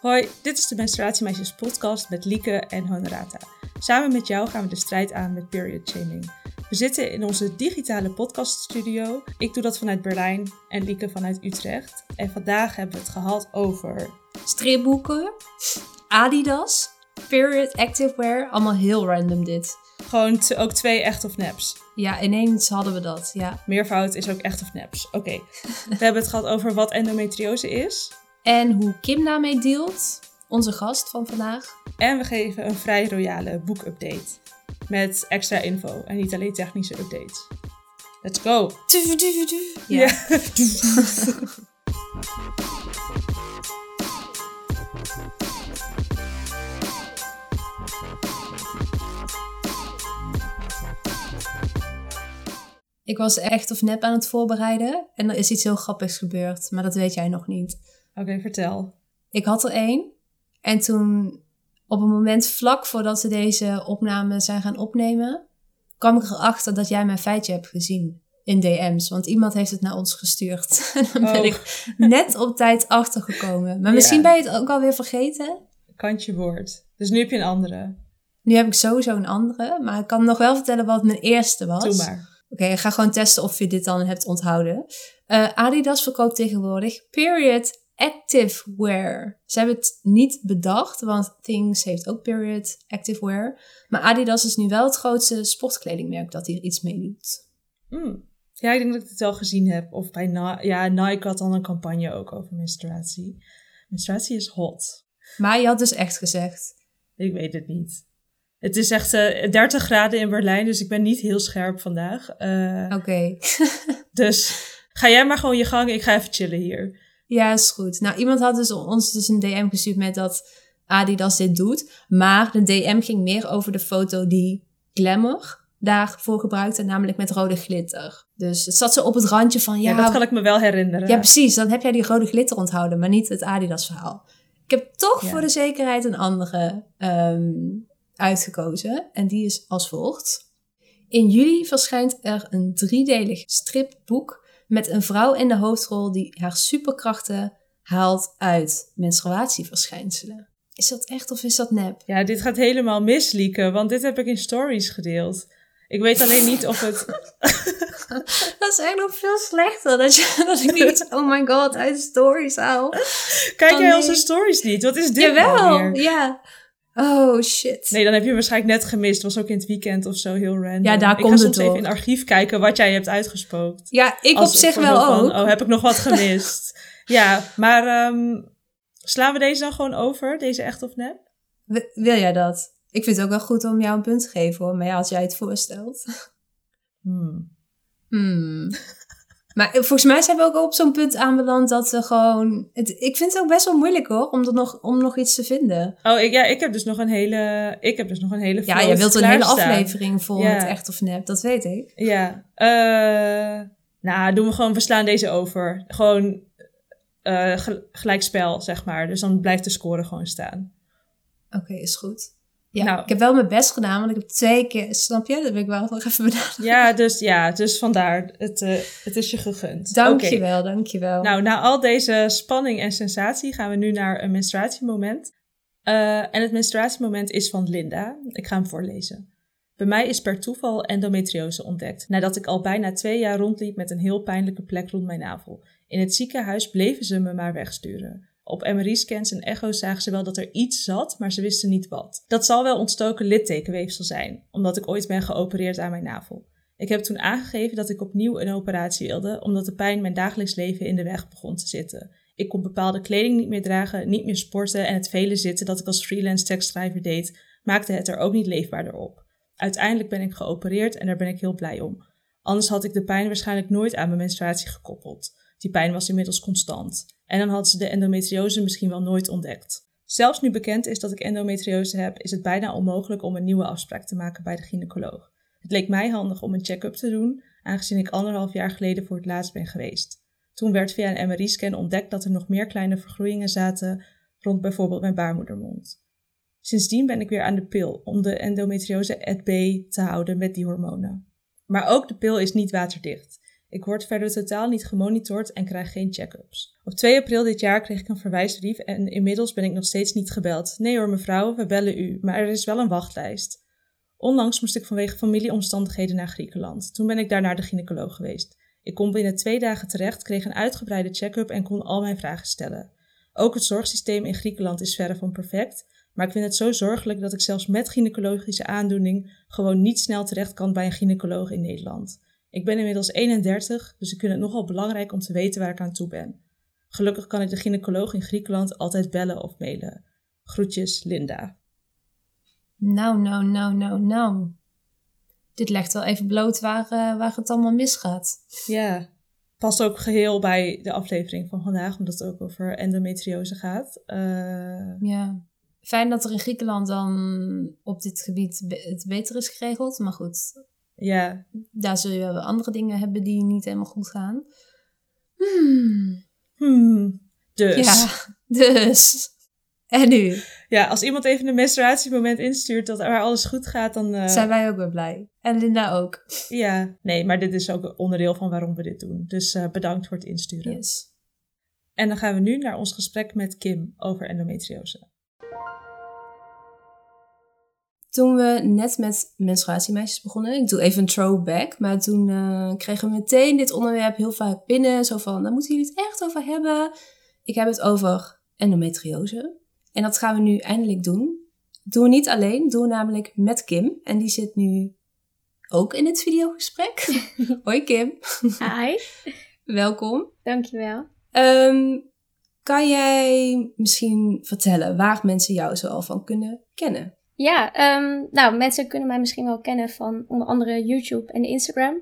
Hoi, dit is de Menstruatiemeisjes podcast met Lieke en Honorata. Samen met jou gaan we de strijd aan met period shaming. We zitten in onze digitale podcaststudio. Ik doe dat vanuit Berlijn en Lieke vanuit Utrecht. En vandaag hebben we het gehad over... Stripboeken, Adidas, period activewear. Allemaal heel random dit. Gewoon ook twee echt of neps. Ja, ineens hadden we dat, ja. Meervoud is ook echt of neps. Oké. We hebben het gehad over wat endometriose is. En hoe Kim daarmee dealt, onze gast van vandaag. En we geven een vrij royale boekupdate. Met extra info en niet alleen technische updates. Let's go! Ja. Ik was echt of nep aan het voorbereiden en er is iets heel grappigs gebeurd, maar dat weet jij nog niet. Oké, vertel. Ik had er één en toen op een moment vlak voordat we deze opname zijn gaan opnemen, kwam ik erachter dat jij mijn feitje hebt gezien in DM's, want iemand heeft het naar ons gestuurd. En dan ben Oh. ik net op tijd achtergekomen. Maar misschien Ja. ben je het ook alweer vergeten. Kantje woord. Dus nu heb je een andere. Nu heb ik sowieso een andere, maar ik kan nog wel vertellen wat mijn eerste was. Doe maar. Oké, ik ga gewoon testen of je dit dan hebt onthouden. Eh, Adidas verkoopt tegenwoordig period active wear. Ze hebben het niet bedacht, want Things heeft ook period active wear. Maar Adidas is nu wel het grootste sportkledingmerk dat hier iets mee doet. Hmm. Ja, ik denk dat ik het wel gezien heb. Of bij ja, Nike had dan een campagne ook over menstruatie. Menstruatie is hot. Maar je had dus echt gezegd. Ik weet het niet. Het is echt eh, 30 graden in Berlijn, dus ik ben niet heel scherp vandaag. Eh, Oké, Dus ga jij maar gewoon je gang. Ik ga even chillen hier. Ja, is goed. Nou, iemand had dus ons dus een DM gestuurd met dat Adidas dit doet. Maar de DM ging meer over de foto die Glamour daarvoor gebruikte, namelijk met rode glitter. Dus het zat zo op het randje van, Ja, ja, dat kan ik me wel herinneren. Ja, precies. Dan heb jij die rode glitter onthouden, maar niet het Adidas-verhaal. Ik heb toch Ja. voor de zekerheid een andere ehm, uitgekozen. En die is als volgt. In juli verschijnt er een driedelig stripboek met een vrouw in de hoofdrol die haar superkrachten haalt uit menstruatieverschijnselen. Is dat echt of is dat nep? Ja, dit gaat helemaal mislieken, want dit heb ik in stories gedeeld. Ik weet alleen niet of het... Dat is echt nog veel slechter. Dat, je, dat ik niet, oh my god, uit stories haal. Kijk Oh, jij nee. onze stories niet? Wat is dit nou Jawel, ja. Oh shit. Nee, dan heb je hem waarschijnlijk net gemist. Het was ook in het weekend of zo heel random. Ja, daar ik komt ga het soms even in het archief kijken wat jij hebt uitgespookt. Ja, ik Als op zich wel van, ook. Oh, heb ik nog wat gemist? ja, maar ehm, slaan we deze dan gewoon over? Deze echt of nep? Wil jij dat? Ik vind het ook wel goed om jou een punt te geven hoor. Maar ja, als jij het voorstelt. Hmm. Hmm. Maar volgens mij zijn we ook op zo'n punt aanbeland dat we gewoon... Het, ik vind het ook best wel moeilijk hoor, om, nog, om nog iets te vinden. Oh, ik, ja, ik heb dus nog een hele... Ik heb dus nog een hele Ja, jij wilt een hele aflevering vol Ja. met echt of nep, dat weet ik. Ja. eh nou, doen we gewoon... We slaan deze over. Gewoon eh gel- gelijkspel, zeg maar. Dus dan blijft de score gewoon staan. Oké, is goed. Ja, Nou. ik heb wel mijn best gedaan, want ik heb twee keer... Snap je? Dat wil ik wel nog even benadrukken. Ja, dus, ja, dus vandaar. Het, eh, het is je gegund. Dankjewel, dankjewel. Nou, na al deze spanning en sensatie gaan we nu naar een menstruatiemoment. Eh, en het menstruatiemoment is van Linda. Ik ga hem voorlezen. Bij mij is per toeval endometriose ontdekt, nadat ik al bijna twee jaar rondliep met een heel pijnlijke plek rond mijn navel. In het ziekenhuis bleven ze me maar wegsturen. Op MRI-scans en echo's zagen ze wel dat er iets zat, maar ze wisten niet wat. Dat zal wel ontstoken littekenweefsel zijn, omdat ik ooit ben geopereerd aan mijn navel. Ik heb toen aangegeven dat ik opnieuw een operatie wilde, omdat de pijn mijn dagelijks leven in de weg begon te zitten. Ik kon bepaalde kleding niet meer dragen, niet meer sporten en het vele zitten dat ik als freelance tekstschrijver deed, maakte het er ook niet leefbaarder op. Uiteindelijk ben ik geopereerd en daar ben ik heel blij om. Anders had ik de pijn waarschijnlijk nooit aan mijn menstruatie gekoppeld. Die pijn was inmiddels constant. En dan hadden ze de endometriose misschien wel nooit ontdekt. Zelfs nu bekend is dat ik endometriose heb, is het bijna onmogelijk om een nieuwe afspraak te maken bij de gynaecoloog. Het leek mij handig om een check-up te doen, aangezien ik anderhalf jaar geleden voor het laatst ben geweest. Toen werd via een MRI-scan ontdekt dat er nog meer kleine vergroeien zaten rond bijvoorbeeld mijn baarmoedermond. Sindsdien ben ik weer aan de pil om de endometriose at bay te houden met die hormonen. Maar ook de pil is niet waterdicht. Ik word verder totaal niet gemonitord en krijg geen check-ups. Op 2 april dit jaar kreeg ik een verwijsbrief en inmiddels ben ik nog steeds niet gebeld. Nee hoor mevrouw, we bellen u, maar er is wel een wachtlijst. Onlangs moest ik vanwege familieomstandigheden naar Griekenland. Toen ben ik daar naar de gynaecoloog geweest. Ik kon binnen twee dagen terecht, kreeg een uitgebreide check-up en kon al mijn vragen stellen. Ook het zorgsysteem in Griekenland is verre van perfect, maar ik vind het zo zorgelijk dat ik zelfs met gynaecologische aandoening gewoon niet snel terecht kan bij een gynaecoloog in Nederland. Ik ben inmiddels 31, dus ik vind het nogal belangrijk om te weten waar ik aan toe ben. Gelukkig kan ik de gynaecoloog in Griekenland altijd bellen of mailen. Groetjes, Linda. Nou, nou, nou, nou, nou. Dit legt wel even bloot waar, uh, waar het allemaal misgaat. Ja, past ook geheel bij de aflevering van vandaag, omdat het ook over endometriose gaat. Uh... Ja, fijn dat er in Griekenland dan op dit gebied het beter is geregeld. Maar goed, ja. daar zul je wel andere dingen hebben die niet helemaal goed gaan. Hmm. Hmm. Dus. Ja, dus. En nu? Ja, als iemand even een menstruatiemoment instuurt dat waar alles goed gaat, dan... Uh... Zijn wij ook weer blij. En Linda ook. Ja, nee, maar dit is ook een onderdeel van waarom we dit doen. Dus uh, bedankt voor het insturen. Yes. En dan gaan we nu naar ons gesprek met Kim over endometriose. Toen we net met menstruatiemeisjes begonnen, ik doe even een throwback, maar toen uh, kregen we meteen dit onderwerp heel vaak binnen. Zo van, daar moeten jullie het echt over hebben. Ik heb het over endometriose. En dat gaan we nu eindelijk doen. We niet alleen, doen we namelijk met Kim. En die zit nu ook in het videogesprek. Hoi Kim. Hi. Welkom. Dankjewel. Um, kan jij misschien vertellen waar mensen jou zo al van kunnen kennen? Ja, um, nou mensen kunnen mij misschien wel kennen van onder andere YouTube en Instagram.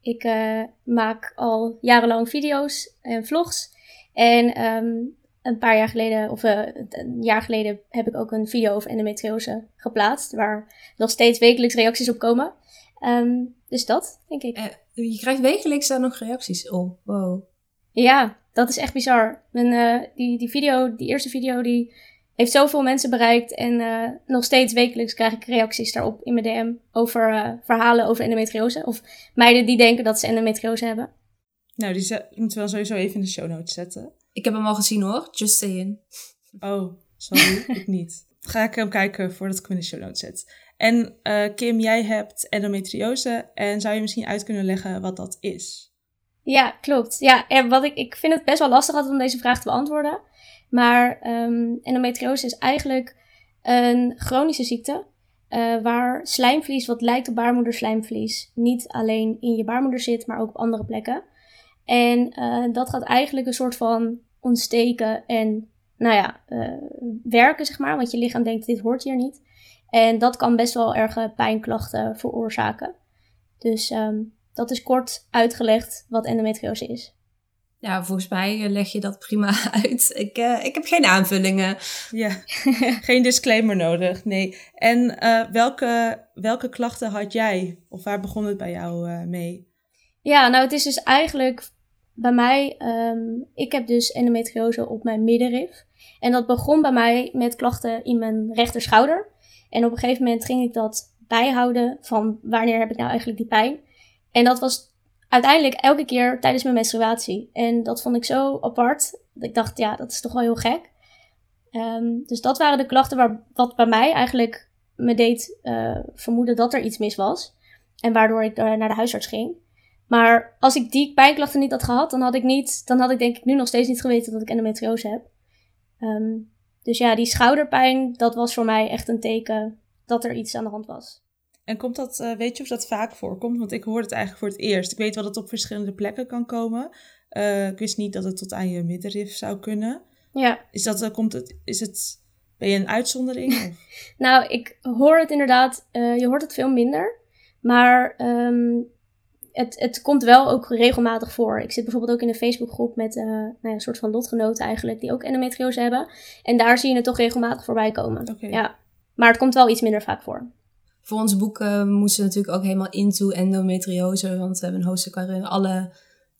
Ik uh, maak al jarenlang video's en vlogs. En um, een paar jaar geleden, of uh, een jaar geleden, heb ik ook een video over endometriose geplaatst. Waar nog steeds wekelijks reacties op komen. Um, dus dat, denk ik. Uh, je krijgt wekelijks daar nog reacties op. Wow. Ja, dat is echt bizar. Mijn, die, die video, die eerste video, die heeft zoveel mensen bereikt. En uh, nog steeds wekelijks krijg ik reacties daarop in mijn DM over verhalen over endometriose. Of meiden die denken dat ze endometriose hebben. Nou, die moeten we wel sowieso even in de show notes zetten. Ik heb hem al gezien hoor, just saying. Oh, sorry, ik niet. Ga ik hem kijken voordat ik hem in de show notes zet. En uh, Kim, jij hebt endometriose en zou je misschien uit kunnen leggen wat dat is? Ja, klopt. Ja, en wat ik, ik vind het best wel lastig altijd om deze vraag te beantwoorden. Maar um, endometriose is eigenlijk een chronische ziekte. Uh, waar slijmvlies, wat lijkt op baarmoederslijmvlies, niet alleen in je baarmoeder zit, maar ook op andere plekken. En uh, dat gaat eigenlijk een soort van ontsteken en, nou ja, uh, werken, zeg maar. Want je lichaam denkt, dit hoort hier niet. En dat kan best wel erge pijnklachten veroorzaken. Dus um, dat is kort uitgelegd wat endometriose is. Ja, volgens mij leg je dat prima uit. Ik, uh, ik heb geen aanvullingen. Ja, geen disclaimer nodig. Nee. En uh, welke, welke klachten had jij? Of waar begon het bij jou uh, mee? Ja, nou het is dus eigenlijk bij mij, um, ik heb dus endometriose op mijn middenrif. En dat begon bij mij met klachten in mijn rechterschouder. En op een gegeven moment ging ik dat bijhouden van wanneer heb ik nou eigenlijk die pijn. En dat was uiteindelijk elke keer tijdens mijn menstruatie. En dat vond ik zo apart. Dat ik dacht, ja, dat is toch wel heel gek. Um, dus dat waren de klachten waar, wat bij mij eigenlijk me deed uh, vermoeden dat er iets mis was. En waardoor ik uh, naar de huisarts ging. Maar als ik die pijnklachten niet had gehad, dan had ik niet, dan had ik denk ik nu nog steeds niet geweten dat ik endometriose heb. Um, dus ja, die schouderpijn, dat was voor mij echt een teken dat er iets aan de hand was. En komt dat, uh, weet je of dat vaak voorkomt? Want ik hoor het eigenlijk voor het eerst. Ik weet wel dat het op verschillende plekken kan komen. Uh, ik wist niet dat het tot aan je middenrif zou kunnen. Ja. Is dat, uh, komt het, is het, ben je een uitzondering? Nou, ik hoor het inderdaad, je hoort het veel minder. Maar um, het, het komt wel ook regelmatig voor. Ik zit bijvoorbeeld ook in een Facebookgroep met uh, nou ja, een soort van lotgenoten eigenlijk, die ook endometriose hebben. En daar zie je het toch regelmatig voorbij komen. Okay. Ja. Maar het komt wel iets minder vaak voor. Voor ons boek uh, moesten we natuurlijk ook helemaal into endometriose. Want we hebben een hoofdstuk waarin alle,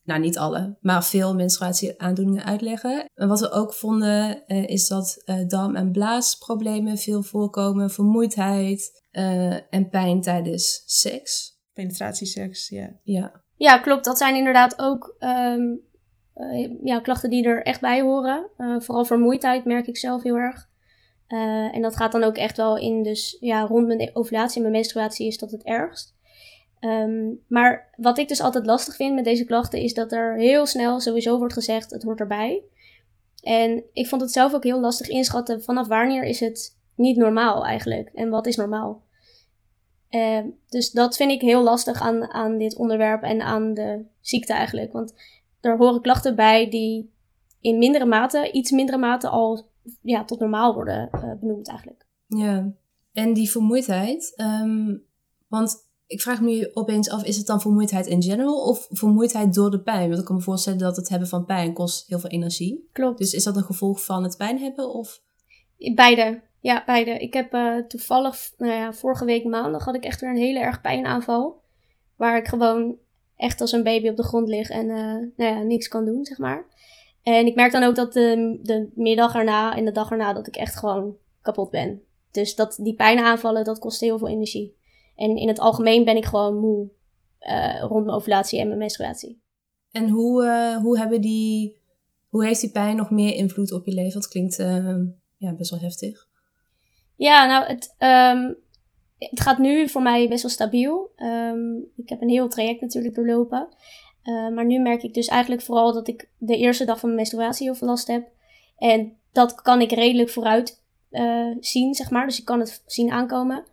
nou niet alle, maar veel menstruatieaandoeningen uitleggen. En wat we ook vonden uh, is dat uh, darm- en blaasproblemen veel voorkomen. Vermoeidheid en pijn tijdens seks penetratieseks, ja. Ja. Ja, klopt. Dat zijn inderdaad ook ehm, eh, ja, klachten die er echt bij horen. Uh, vooral vermoeidheid merk ik zelf heel erg. Uh, en dat gaat dan ook echt wel in, dus ja, rond mijn ovulatie en mijn menstruatie is dat het ergst. Um, maar wat ik dus altijd lastig vind met deze klachten is dat er heel snel sowieso wordt gezegd, het hoort erbij. En ik vond het zelf ook heel lastig inschatten vanaf wanneer is het niet normaal eigenlijk en wat is normaal. Uh, dus dat vind ik heel lastig aan, aan dit onderwerp en aan de ziekte eigenlijk. Want er horen klachten bij die in mindere mate, iets mindere mate al ja, tot normaal worden uh, benoemd eigenlijk. Ja, en die vermoeidheid, um, want ik vraag me nu opeens af, is het dan vermoeidheid in general of vermoeidheid door de pijn? Want ik kan me voorstellen dat het hebben van pijn kost heel veel energie. Klopt. Dus is dat een gevolg van het pijn hebben of? Beide. Ja, beide. Ik heb uh, toevallig, nou ja, vorige week maandag had ik echt weer een hele erg pijnaanval. Waar ik gewoon echt als een baby op de grond lig en uh, nou ja, niks kan doen, zeg maar. En ik merk dan ook dat de, de middag erna en de dag erna dat ik echt gewoon kapot ben. Dus dat die pijnaanvallen, dat kost heel veel energie. En in het algemeen ben ik gewoon moe uh, rond mijn ovulatie en mijn menstruatie. En hoe, uh, hoe, hebben die, hoe heeft die pijn nog meer invloed op je leven? Dat klinkt uh, ja, best wel heftig. Ja, nou, het, um, het gaat nu voor mij best wel stabiel. Um, ik heb een heel traject natuurlijk doorlopen. Maar nu merk ik dus eigenlijk vooral dat ik de eerste dag van mijn menstruatie heel veel last heb. En dat kan ik redelijk vooruit zien, zeg maar. Dus ik kan het zien aankomen.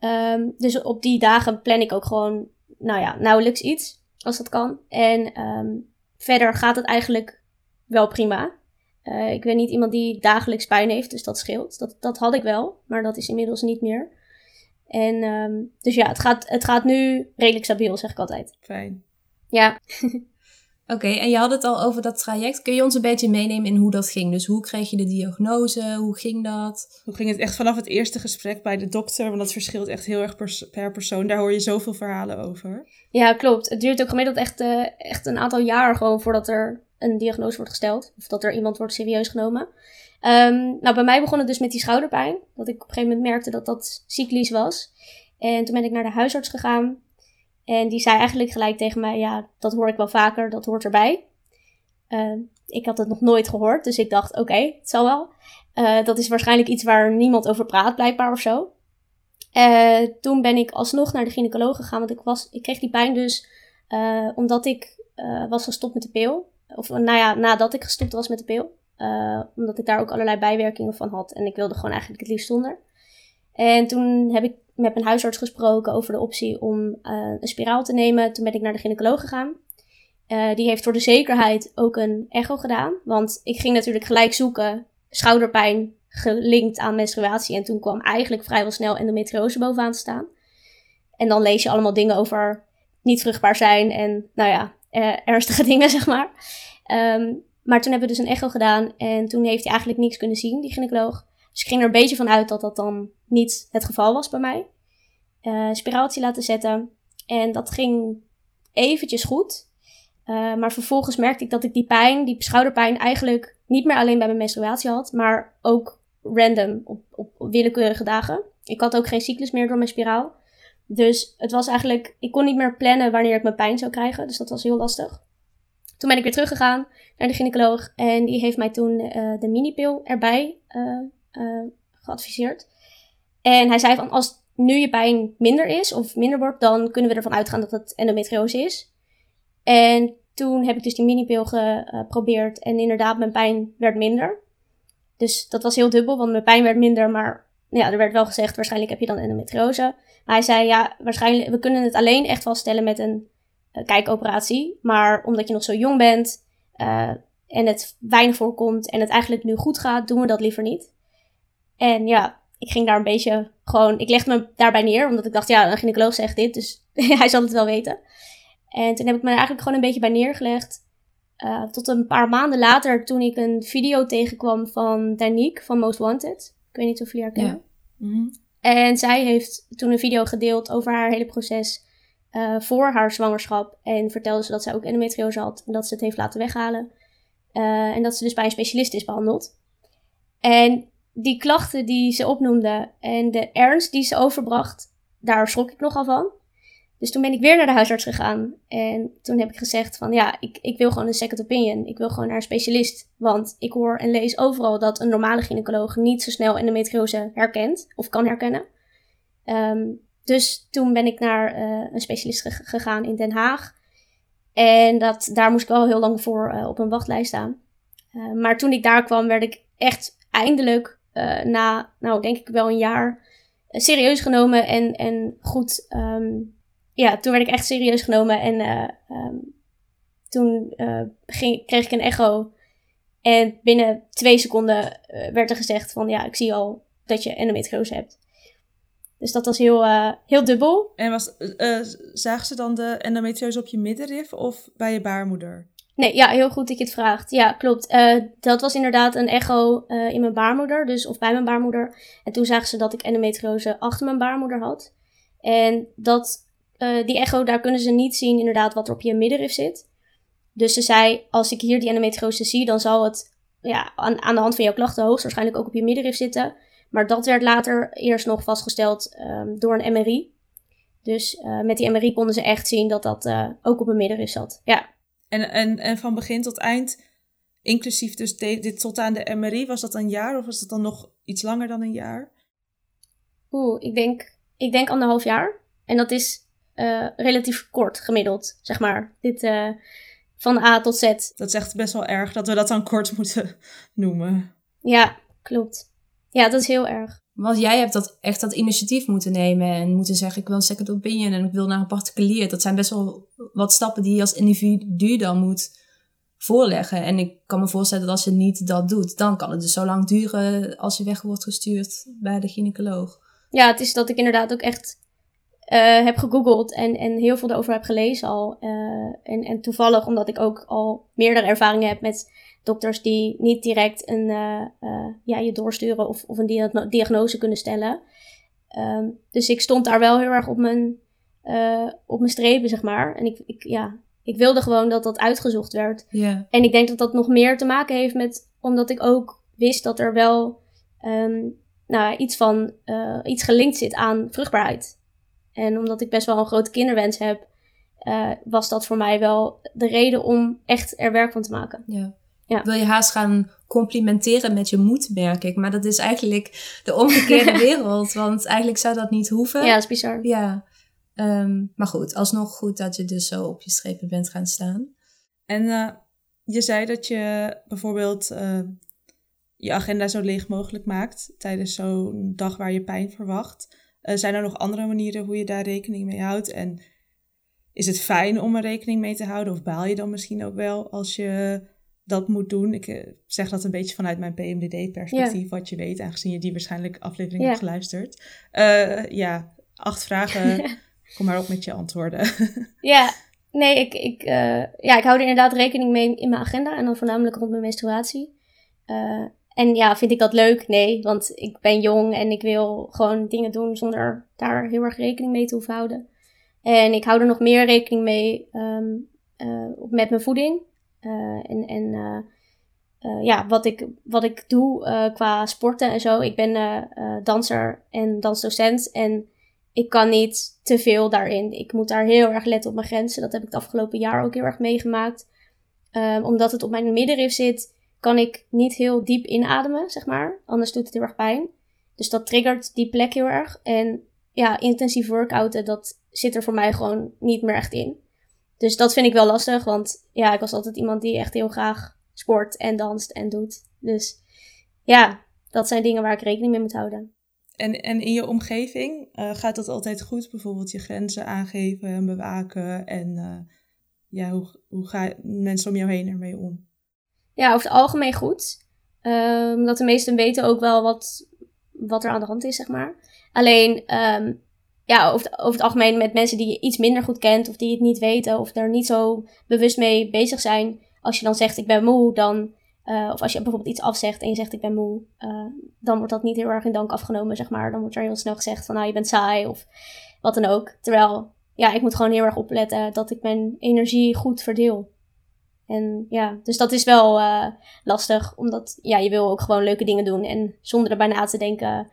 Um, dus op die dagen plan ik ook gewoon, nou ja, nauwelijks iets, als dat kan. En um, verder gaat het eigenlijk wel prima. Uh, ik ben niet iemand die dagelijks pijn heeft, dus dat scheelt. Dat, dat had ik wel, maar dat is inmiddels niet meer. En um, dus ja, het gaat, het gaat nu redelijk stabiel, zeg ik altijd. Fijn. Ja. Oké, en je had het al over dat traject. Kun je ons een beetje meenemen in hoe dat ging? Dus hoe kreeg je de diagnose? Hoe ging dat? Hoe ging het echt vanaf het eerste gesprek bij de dokter? Want dat verschilt echt heel erg per persoon. Daar hoor je zoveel verhalen over. Ja, klopt. Het duurt ook gemiddeld echt, uh, echt een aantal jaar gewoon voordat er een diagnose wordt gesteld. Of dat er iemand wordt serieus genomen. Um, nou, bij mij begon het dus met die schouderpijn. Dat ik op een gegeven moment merkte dat dat cyclisch was. En toen ben ik naar de huisarts gegaan. En die zei eigenlijk gelijk tegen mij: Ja, dat hoor ik wel vaker, dat hoort erbij. Uh, ik had het nog nooit gehoord, dus ik dacht: Oké, het zal wel. Uh, dat is waarschijnlijk iets waar niemand over praat, blijkbaar of zo. Uh, toen ben ik alsnog naar de gynaecoloog gegaan, want ik, was, ik kreeg die pijn dus omdat ik was gestopt met de pil. Of nou ja, nadat ik gestopt was met de pil. omdat ik daar ook allerlei bijwerkingen van had en ik wilde gewoon eigenlijk het liefst zonder. En toen heb ik met mijn huisarts gesproken over de optie om uh, een spiraal te nemen. Toen ben ik naar de gynaecoloog gegaan. Uh, die heeft voor de zekerheid ook een echo gedaan. Want ik ging natuurlijk gelijk zoeken schouderpijn gelinkt aan menstruatie. En toen kwam eigenlijk vrijwel snel endometriose bovenaan te staan. En dan lees je allemaal dingen over niet vruchtbaar zijn en nou ja, uh, ernstige dingen zeg maar. Um, maar toen hebben we dus een echo gedaan en toen heeft hij eigenlijk niks kunnen zien, die gynaecoloog. Dus ik ging er een beetje van uit dat dat dan niet het geval was bij mij. Uh, spiraaltje laten zetten. En dat ging eventjes goed. Uh, maar vervolgens merkte ik dat ik die pijn, die schouderpijn, eigenlijk niet meer alleen bij mijn menstruatie had, maar ook random op, op, willekeurige dagen. Ik had ook geen cyclus meer door mijn spiraal. Dus het was eigenlijk, ik kon niet meer plannen wanneer ik mijn pijn zou krijgen. Dus dat was heel lastig. Toen ben ik weer teruggegaan naar de gynaecoloog. En die heeft mij toen uh, de minipil erbij uh, geadviseerd. En hij zei van als nu je pijn minder is of minder wordt, dan kunnen we ervan uitgaan dat het endometriose is. En toen heb ik dus die minipil geprobeerd en inderdaad mijn pijn werd minder. Dus dat was heel dubbel, want mijn pijn werd minder, maar ja, er werd wel gezegd waarschijnlijk heb je dan endometriose. Maar hij zei ja, waarschijnlijk, we kunnen het alleen echt vaststellen met een uh, kijkoperatie. Maar omdat je nog zo jong bent uh, en het weinig voorkomt en het eigenlijk nu goed gaat, doen we dat liever niet. En ja, ik ging daar een beetje gewoon, ik legde me daarbij neer, omdat ik dacht, ja, een gynaecoloog zegt dit, dus hij zal het wel weten. En toen heb ik me er eigenlijk gewoon een beetje bij neergelegd. Uh, tot een paar maanden later, toen ik een video tegenkwam van Danique van Most Wanted. Ik weet niet of jullie haar kennen. Ja. Mm -hmm. En zij heeft toen een video gedeeld over haar hele proces uh, voor haar zwangerschap. En vertelde ze dat zij ook endometriose had en dat ze het heeft laten weghalen. Uh, en dat ze dus bij een specialist is behandeld. En die klachten die ze opnoemde en de ernst die ze overbracht, daar schrok ik nogal van. Dus toen ben ik weer naar de huisarts gegaan. En toen heb ik gezegd van ja, ik, ik wil gewoon een second opinion. Ik wil gewoon naar een specialist. Want ik hoor en lees overal dat een normale gynaecoloog niet zo snel endometriose herkent of kan herkennen. Ehm, dus toen ben ik naar uh, een specialist gegaan in Den Haag. En dat, daar moest ik wel heel lang voor uh, op een wachtlijst staan. Uh, maar toen ik daar kwam, werd ik echt eindelijk na, nou denk ik wel een jaar, serieus genomen en, en goed um, ja, toen werd ik echt serieus genomen. En uh, um, toen kreeg ik een echo. En binnen twee seconden werd er gezegd van ja, ik zie al dat je endometriose hebt. Dus dat was heel, heel dubbel. En was, zagen ze dan de endometriose op je middenrif of bij je baarmoeder? Nee, ja, heel goed dat je het vraagt. Ja, klopt. dat was inderdaad een echo in mijn baarmoeder, dus of bij mijn baarmoeder. En toen zagen ze dat ik endometriose achter mijn baarmoeder had. En dat uh, die echo, daar kunnen ze niet zien inderdaad wat er op je middenrif zit. Dus ze zei, als ik hier die endometriose zie, dan zal het ja, aan, aan de hand van jouw klachten hoogstwaarschijnlijk ook op je middenrif zitten. Maar dat werd later eerst nog vastgesteld um, door een MRI. Dus met die MRI konden ze echt zien dat dat ook op een middenrif zat. Ja. En, en, en van begin tot eind, inclusief dus dit tot aan de MRI, was dat een jaar of was dat dan nog iets langer dan een jaar? Oeh, ik denk, ik denk anderhalf jaar. En dat is uh, relatief kort gemiddeld, zeg maar. Dit uh, van A tot Z. Dat is echt best wel erg dat we dat dan kort moeten noemen. Ja, klopt. Ja, dat is heel erg. Want jij hebt dat echt dat initiatief moeten nemen en moeten zeggen: ik wil een second opinion en ik wil naar een particulier. Dat zijn best wel wat stappen die je als individu dan moet voorleggen. En ik kan me voorstellen dat als je niet dat doet, dan kan het dus zo lang duren als je weg wordt gestuurd bij de gynaecoloog. Ja, het is dat ik inderdaad ook echt uh, heb gegoogeld en, en heel veel erover heb gelezen al. Uh, en, en toevallig omdat ik ook al meerdere ervaringen heb met dokters die niet direct een, uh, ja, je doorsturen of, of een diagnose kunnen stellen. Um, dus ik stond daar wel heel erg op mijn, op mijn strepen, zeg maar. En ik, ik, ja, ik wilde gewoon dat dat uitgezocht werd. Yeah. En ik denk dat dat nog meer te maken heeft met, omdat ik ook wist dat er wel um, nou, iets van, iets gelinkt zit aan vruchtbaarheid. En omdat ik best wel een grote kinderwens heb, uh, was dat voor mij wel de reden om echt er werk van te maken. Ja. Ja. Wil je haast gaan complimenteren met je moed, merk ik. Maar dat is eigenlijk de omgekeerde wereld. Want eigenlijk zou dat niet hoeven. Ja, dat is bizar. Ja. Um, maar goed, alsnog goed dat je dus zo op je strepen bent gaan staan. En uh, je zei dat je bijvoorbeeld uh, je agenda zo leeg mogelijk maakt tijdens zo'n dag waar je pijn verwacht. Uh, zijn er nog andere manieren hoe je daar rekening mee houdt? En is het fijn om er rekening mee te houden? Of baal je dan misschien ook wel als je dat moet doen? Ik uh, zeg dat een beetje vanuit mijn PMDD-perspectief, ja. wat je weet, aangezien je die waarschijnlijk aflevering ja. hebt geluisterd. Uh, ja, acht vragen. Kom maar op met je antwoorden. ja, nee, ik, ik, ja, ik hou er inderdaad rekening mee in mijn agenda en dan voornamelijk rond mijn menstruatie. En ja, vind ik dat leuk? Nee, want ik ben jong en ik wil gewoon dingen doen zonder daar heel erg rekening mee te hoeven houden. En ik hou er nog meer rekening mee um, uh, met mijn voeding. Uh, en en uh, ja, wat ik, wat ik doe qua sporten en zo. Ik ben danser en dansdocent en ik kan niet te veel daarin. Ik moet daar heel erg letten op mijn grenzen. Dat heb ik het afgelopen jaar ook heel erg meegemaakt. Um, omdat het op mijn middenrif zit kan ik niet heel diep inademen, zeg maar. Anders doet het heel erg pijn. Dus dat triggert die plek heel erg. En ja, intensief workouten, dat zit er voor mij gewoon niet meer echt in. Dus dat vind ik wel lastig, want ja, ik was altijd iemand die echt heel graag sport en danst en doet. Dus ja, dat zijn dingen waar ik rekening mee moet houden. En, en in je omgeving uh, gaat dat altijd goed? Bijvoorbeeld je grenzen aangeven en bewaken. En uh, ja, hoe, hoe gaan mensen om jou heen ermee om? ja, over het algemeen goed. Um, dat de meesten weten ook wel wat, wat er aan de hand is, zeg maar. Alleen, um, ja, over het, algemeen met mensen die je iets minder goed kent, of die het niet weten, of er niet zo bewust mee bezig zijn. Als je dan zegt, ik ben moe, dan, uh, of als je bijvoorbeeld iets afzegt en je zegt, ik ben moe, uh, dan wordt dat niet heel erg in dank afgenomen, zeg maar. Dan wordt er heel snel gezegd van, nou, je bent saai, of wat dan ook. Terwijl, ja, ik moet gewoon heel erg opletten dat ik mijn energie goed verdeel. En ja, dus dat is wel uh, lastig, omdat ja, je wil ook gewoon leuke dingen doen. En zonder erbij na te denken, eh, eh,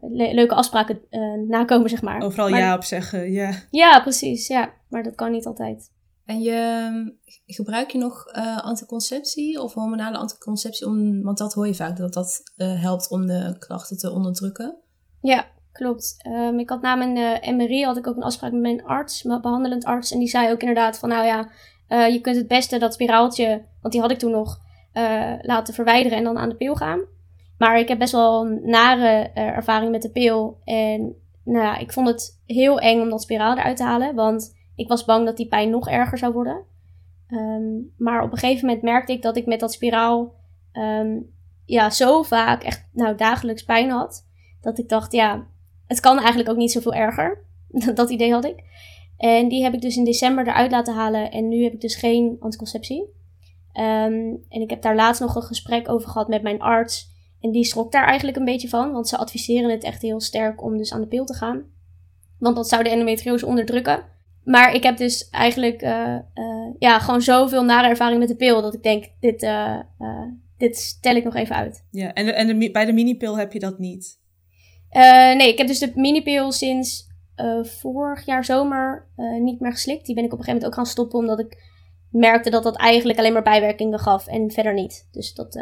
le- leuke afspraken eh, nakomen, zeg maar. Overal Maar- ja op zeggen, ja. Ja, precies. Ja, maar dat kan niet altijd. En je, gebruik je nog eh, anticonceptie of hormonale anticonceptie? Om, want dat hoor je vaak, dat dat eh, helpt om de klachten te onderdrukken. Ja, klopt. Ehm, ik had na mijn eh, MRI had ik ook een afspraak met mijn arts, mijn behandelend arts. En die zei ook inderdaad van, nou ja, eh, je kunt het beste dat spiraaltje, want die had ik toen nog, eh, laten verwijderen en dan aan de pil gaan. Maar ik heb best wel een nare eh, ervaring met de pil. En nou ja, ik vond het heel eng om dat spiraal eruit te halen, want ik was bang dat die pijn nog erger zou worden. Ehm, maar op een gegeven moment merkte ik dat ik met dat spiraal ehm, ja, zo vaak echt nou, dagelijks pijn had. Dat ik dacht, ja, het kan eigenlijk ook niet zoveel erger. dat idee had ik. En die heb ik dus in december eruit laten halen. En nu heb ik dus geen anticonceptie. Ehm, en ik heb daar laatst nog een gesprek over gehad met mijn arts. En die schrok daar eigenlijk een beetje van. Want ze adviseren het echt heel sterk om dus aan de pil te gaan. Want dat zou de endometriose onderdrukken. Maar ik heb dus eigenlijk eh, eh, ja, gewoon zoveel nare ervaring met de pil. Dat ik denk, dit, eh, dit stel ik nog even uit. ja. En, de, en de, bij de minipil heb je dat niet. Nee, ik heb dus de minipil sinds vorig jaar zomer niet meer geslikt. Die ben ik op een gegeven moment ook gaan stoppen, omdat ik merkte dat dat eigenlijk alleen maar bijwerkingen gaf en verder niet. Dus dat,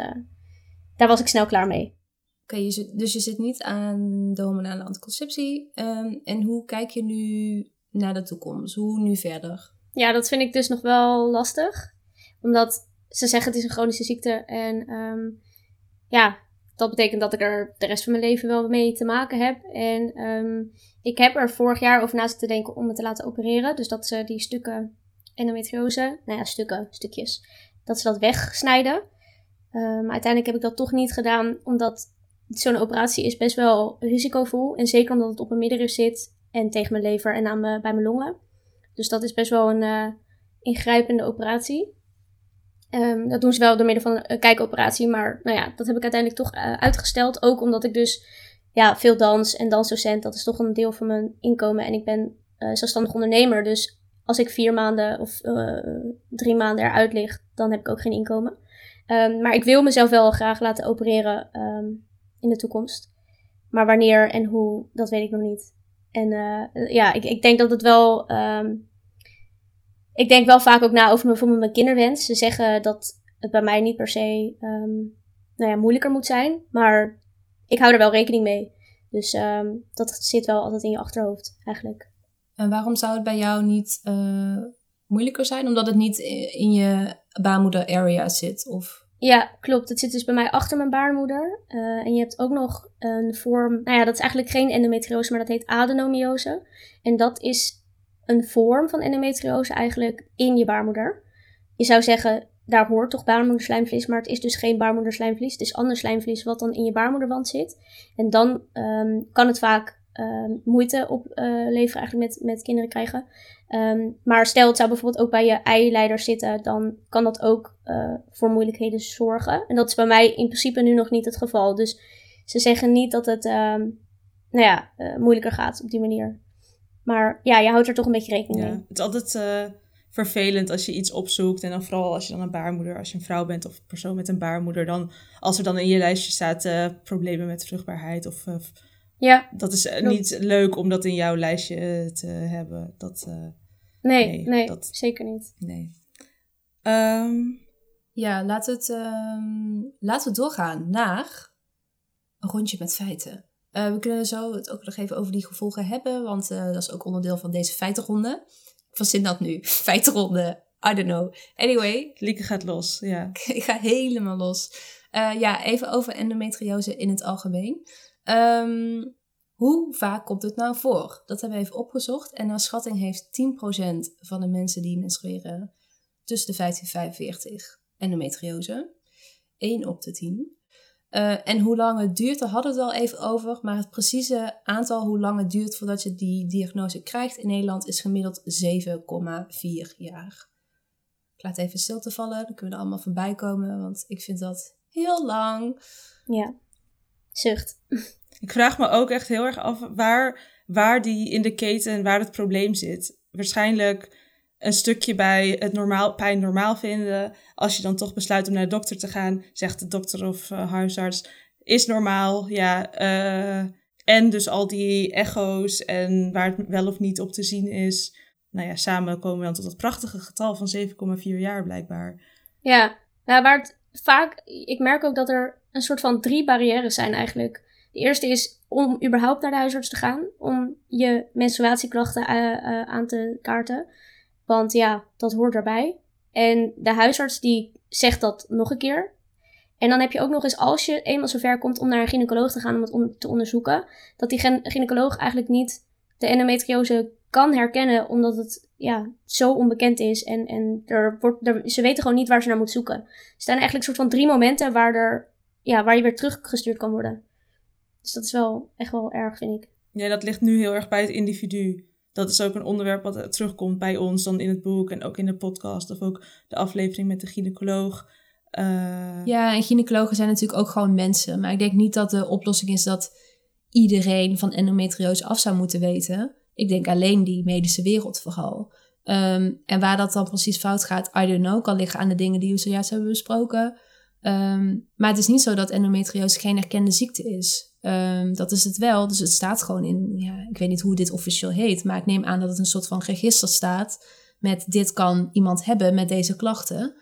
daar was ik snel klaar mee. Oké, dus je zit niet aan de hormonale anticonceptie. Ehm, en hoe kijk je nu naar de toekomst? Hoe nu verder? Ja, dat vind ik dus nog wel lastig. Omdat ze zeggen het is een chronische ziekte. En ehm, ja, dat betekent dat ik er de rest van mijn leven wel mee te maken heb. En ehm, ik heb er vorig jaar over na zitten denken om me te laten opereren. Dus dat ze die stukken endometriose, nou ja, stukken, stukjes, dat ze dat wegsnijden. Ehm, maar uiteindelijk heb ik dat toch niet gedaan, omdat zo'n operatie is best wel risicovol. En zeker omdat het op mijn middenrif zit en tegen mijn lever en aan bij mijn longen. Dus dat is best wel een eh, ingrijpende operatie. Ehm, dat doen ze wel door middel van een kijkoperatie. Maar nou ja, dat heb ik uiteindelijk toch eh, uitgesteld. Ook omdat ik dus ja, veel dans en dansdocent, dat is toch een deel van mijn inkomen. En ik ben eh, zelfstandig ondernemer. Dus als ik vier maanden of eh, drie maanden eruit lig, dan heb ik ook geen inkomen. Ehm, maar ik wil mezelf wel graag laten opereren ehm, in de toekomst. Maar wanneer en hoe, dat weet ik nog niet. En eh, ja, ik, ik denk dat het wel. ehm, ik denk wel vaak ook na over bijvoorbeeld mijn kinderwens. Ze zeggen dat het bij mij niet per se nou ja, moeilijker moet zijn. Maar ik hou er wel rekening mee. Dus dat zit wel altijd in je achterhoofd, eigenlijk. En waarom zou het bij jou niet eh, moeilijker zijn? Omdat het niet i- in je baarmoeder area zit? Of... Ja, klopt. Het zit dus bij mij achter mijn baarmoeder. Eh, en je hebt ook nog een vorm. Nou ja, dat is eigenlijk geen endometriose, maar dat heet adenomiose. En dat is een vorm van endometriose eigenlijk in je baarmoeder. Je zou zeggen, daar hoort toch baarmoederslijmvlies, maar het is dus geen baarmoederslijmvlies. Het is ander slijmvlies wat dan in je baarmoederwand zit. En dan ehm, kan het vaak ehm, moeite opleveren eigenlijk met, met kinderen krijgen. Ehm, maar stel het zou bijvoorbeeld ook bij je eileider zitten, dan kan dat ook eh, voor moeilijkheden zorgen. En dat is bij mij in principe nu nog niet het geval. Dus ze zeggen niet dat het ehm, nou ja, eh, moeilijker gaat op die manier. Maar ja, je houdt er toch een beetje rekening Ja. mee. Het is altijd eh, vervelend als je iets opzoekt. En dan vooral als je dan een baarmoeder, als je een vrouw bent of een persoon met een baarmoeder. Dan, als er dan in je lijstje staat problemen met vruchtbaarheid. Of, Ja, dat is niet leuk om dat in jouw lijstje te hebben. Dat, nee, Nee, nee, dat- zeker niet. nee. Ehm, Ja, laten we, het, ehm, laten we doorgaan naar een rondje met feiten. Eh, we kunnen zo het ook nog even over die gevolgen hebben, want eh, dat is ook onderdeel van deze feitenronde. Ik verzin dat nu. Feitenronde. I don't know. Anyway, Lieke gaat los, ja. ik ga helemaal los. Eh, ja, even over endometriose in het algemeen. Ehm, hoe vaak komt het nou voor? Dat hebben we even opgezocht. En naar schatting heeft 10% van de mensen die menstrueren tussen de 15 en 45 endometriose. 1 op de 10. Eh, en hoe lang het duurt, daar hadden we het al even over. Maar het precieze aantal hoe lang het duurt voordat je die diagnose krijgt in Nederland is gemiddeld 7,4 jaar. Ik laat even stilte vallen, dan kunnen we er allemaal voorbij komen, want ik vind dat heel lang. Ja. Zucht. Ik vraag me ook echt heel erg af waar, waar die in de keten, waar het probleem zit. Waarschijnlijk een stukje bij het normaal, pijn normaal vinden. Als je dan toch besluit om naar de dokter te gaan, zegt de dokter of eh, huisarts... is normaal, ja. eh, en dus al die echo's en waar het wel of niet op te zien is. Nou ja, samen komen we dan tot dat prachtige getal van 7,4 jaar blijkbaar. Ja, nou, waar het vaak, ik merk ook dat er een soort van drie barrières zijn eigenlijk. De eerste is om überhaupt naar de huisarts te gaan, om je menstruatieklachten eh, eh, aan te kaarten. Want ja, dat hoort erbij. En de huisarts die zegt dat nog een keer. En dan heb je ook nog eens, als je eenmaal zover komt om naar een gynaecoloog te gaan om het te onderzoeken, dat die gynaecoloog eigenlijk niet de endometriose kan herkennen, omdat het ja, zo onbekend is. En, en er wordt, er, ze weten gewoon niet waar ze naar moeten zoeken. Er staan eigenlijk een soort van drie momenten waar, er, ja, waar je weer teruggestuurd kan worden. Dus dat is wel echt wel erg, vind ik. Ja, dat ligt nu heel erg bij het individu. Dat is ook een onderwerp wat terugkomt bij ons dan in het boek en ook in de podcast of ook de aflevering met de gynaecoloog. Eh, Ja, en gynaecologen zijn natuurlijk ook gewoon mensen. Maar ik denk niet dat de oplossing is dat iedereen van endometriose af zou moeten weten. Ik denk alleen die medische wereld vooral. Ehm, en waar dat dan precies fout gaat, I don't know. Kan liggen aan de dingen die we zojuist hebben besproken. Ehm, maar het is niet zo dat endometriose geen erkende ziekte is. Ehm, dat is het wel. Dus het staat gewoon in, ja, ik weet niet hoe dit officieel heet. Maar ik neem aan dat het een soort van register staat. Met dit kan iemand hebben met deze klachten.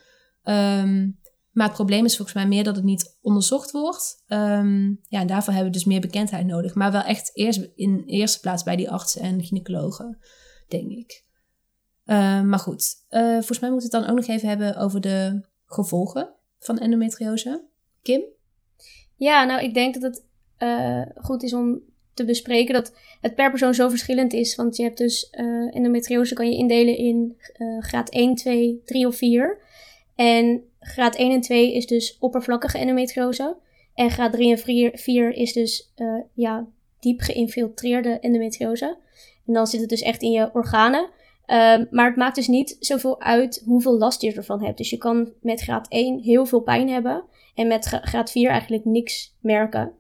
Ehm, maar het probleem is volgens mij meer dat het niet onderzocht wordt. Ehm, ja, en daarvoor hebben we dus meer bekendheid nodig. Maar wel echt eerst in eerste plaats bij die artsen en gynaecologen, denk ik. Maar goed, eh, volgens mij moeten we het dan ook nog even hebben over de gevolgen van endometriose. Kim? Ja, nou, ik denk dat het eh, goed is om te bespreken dat het per persoon zo verschillend is. Want je hebt dus eh, endometriose kan je indelen in eh, graad 1, 2, 3 of 4. En graad 1 en 2 is dus oppervlakkige endometriose. En graad 3 en 4, 4 is dus ja, diep geïnfiltreerde endometriose. En dan zit het dus echt in je organen. Ehm, maar het maakt dus niet zoveel uit hoeveel last je ervan hebt. Dus je kan met graad 1 heel veel pijn hebben. En met gra- graad 4 eigenlijk niks merken.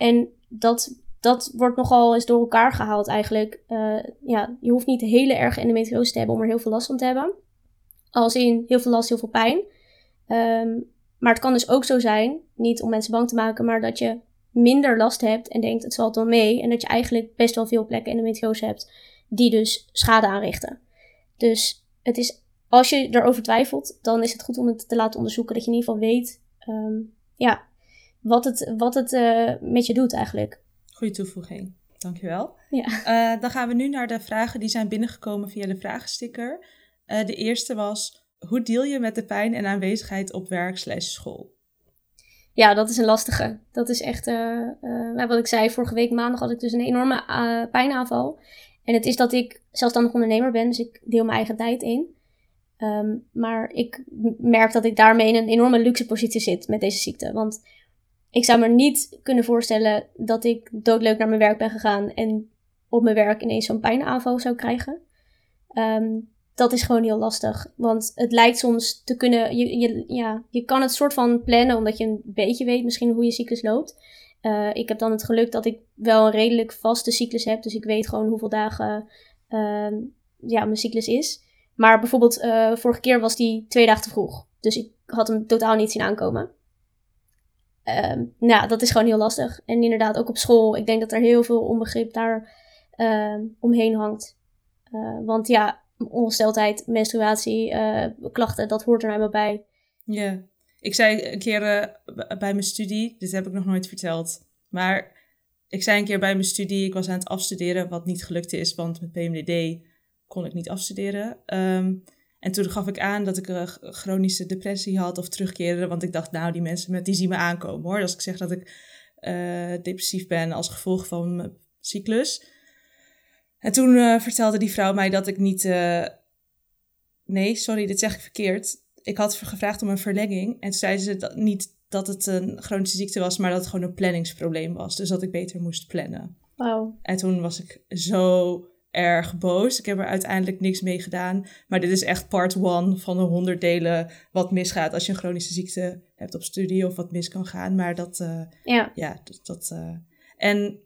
En dat, dat wordt nogal eens door elkaar gehaald eigenlijk. Eh, ja, je hoeft niet hele erge endometriose te hebben om er heel veel last van te hebben. Als in heel veel last, heel veel pijn. Ehm, maar het kan dus ook zo zijn, niet om mensen bang te maken, maar dat je minder last hebt en denkt het valt wel mee. En dat je eigenlijk best wel veel plekken endometriose hebt die dus schade aanrichten. Dus het is, als je erover twijfelt, dan is het goed om het te laten onderzoeken. Dat je in ieder geval weet ehm, ja, wat het, wat het eh, met je doet eigenlijk. Goeie toevoeging. Dankjewel. Ja. Eh, dan gaan we nu naar de vragen die zijn binnengekomen via de vragensticker. Eh, de eerste was, hoe deal je met de pijn en aanwezigheid op werk slash school? Ja, dat is een lastige. Dat is echt, eh, wat ik zei, vorige week maandag had ik dus een enorme pijnaanval. En het is dat ik zelfstandig ondernemer ben, dus ik deel mijn eigen tijd in. Ehm, maar ik merk dat ik daarmee in een enorme luxe positie zit met deze ziekte. Want ik zou me niet kunnen voorstellen dat ik doodleuk naar mijn werk ben gegaan en op mijn werk ineens zo'n pijnaanval zou krijgen. Ehm, dat is gewoon heel lastig. Want het lijkt soms te kunnen. Je, je, ja, je kan het soort van plannen, omdat je een beetje weet misschien hoe je cyclus loopt. Eh, ik heb dan het geluk dat ik wel een redelijk vaste cyclus heb. Dus ik weet gewoon hoeveel dagen ehm, ja, mijn cyclus is. Maar bijvoorbeeld, eh, vorige keer was die twee dagen te vroeg. Dus ik had hem totaal niet zien aankomen. Ehm, nou, dat is gewoon heel lastig. En inderdaad, ook op school. Ik denk dat er heel veel onbegrip daar ehm, omheen hangt. Eh, want ja, ongesteldheid, menstruatie, eh, klachten, dat hoort er nou eenmaal bij. Ja, ik zei een keer eh, bij mijn studie, dit heb ik nog nooit verteld, maar ik zei een keer bij mijn studie, ik was aan het afstuderen, wat niet gelukt is, want met PMDD kon ik niet afstuderen. Ehm, en toen gaf ik aan dat ik een g- chronische depressie had of terugkeren, want ik dacht, nou, die mensen met die zien me aankomen hoor. Als ik zeg dat ik eh, depressief ben als gevolg van mijn cyclus. En toen eh, vertelde die vrouw mij dat ik niet. eh, nee, sorry, dit zeg ik verkeerd. Ik had gevraagd om een verlenging. En toen zeiden ze dat, niet dat het een chronische ziekte was, maar dat het gewoon een planningsprobleem was. Dus dat ik beter moest plannen. Wauw. En toen was ik zo erg boos. Ik heb er uiteindelijk niks mee gedaan. Maar dit is echt part one van de honderd delen wat misgaat als je een chronische ziekte hebt op studie of wat mis kan gaan. Maar dat, eh, Ja. ja, dat. dat eh. En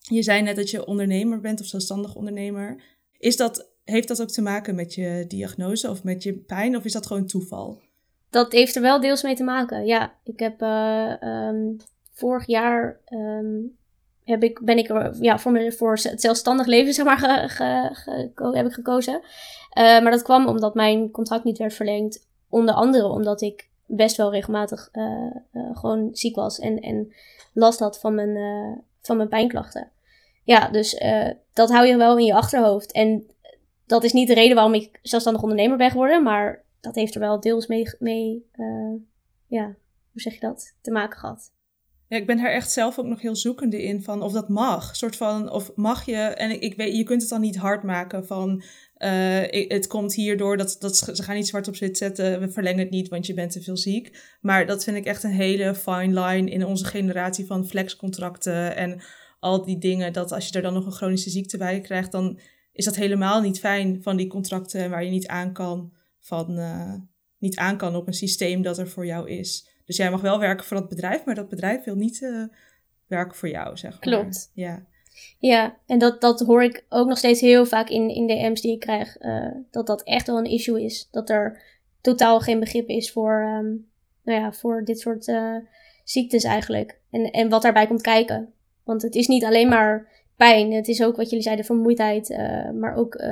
je zei net dat je ondernemer bent of zelfstandig ondernemer. Is dat, heeft dat ook te maken met je diagnose of met je pijn? Of is dat gewoon toeval? Dat heeft er wel deels mee te maken. Ja, ik heb eh, ehm, vorig jaar ehm, heb ik, ben ik ja, voor, voor het zelfstandig leven zeg maar, heb ik gekozen. Uh, maar dat kwam omdat mijn contract niet werd verlengd. Onder andere omdat ik best wel regelmatig uh, uh, gewoon ziek was en, en last had van mijn, van mijn pijnklachten. Ja, dus dat hou je wel in je achterhoofd. En dat is niet de reden waarom ik zelfstandig ondernemer ben geworden, maar dat heeft er wel deels mee, mee ja, hoe zeg je dat, te maken gehad. Ja, ik ben daar echt zelf ook nog heel zoekende in van of dat mag. soort van, of mag je, en ik, weet, je kunt het dan niet hard maken van uh, het komt hierdoor dat, dat ze gaan niet zwart op wit zetten, we verlengen het niet, want je bent te veel ziek. Maar dat vind ik echt een hele fine line in onze generatie van flexcontracten en al die dingen. Dat als je er dan nog een chronische ziekte bij krijgt, dan is dat helemaal niet fijn van die contracten waar je niet aan kan, van, uh, niet aan kan op een systeem dat er voor jou is. Dus jij mag wel werken voor dat bedrijf, maar dat bedrijf wil niet uh, werken voor jou, zeg maar. Klopt. Ja. Ja, en dat, dat hoor ik ook nog steeds heel vaak in, in DM's die ik krijg. Uh, dat dat echt wel een issue is. Dat er totaal geen begrip is voor, um, nou ja, voor dit soort uh, ziektes eigenlijk. En, en wat daarbij komt kijken. Want het is niet alleen maar pijn. Het is ook wat jullie zeiden, vermoeidheid. Uh, maar ook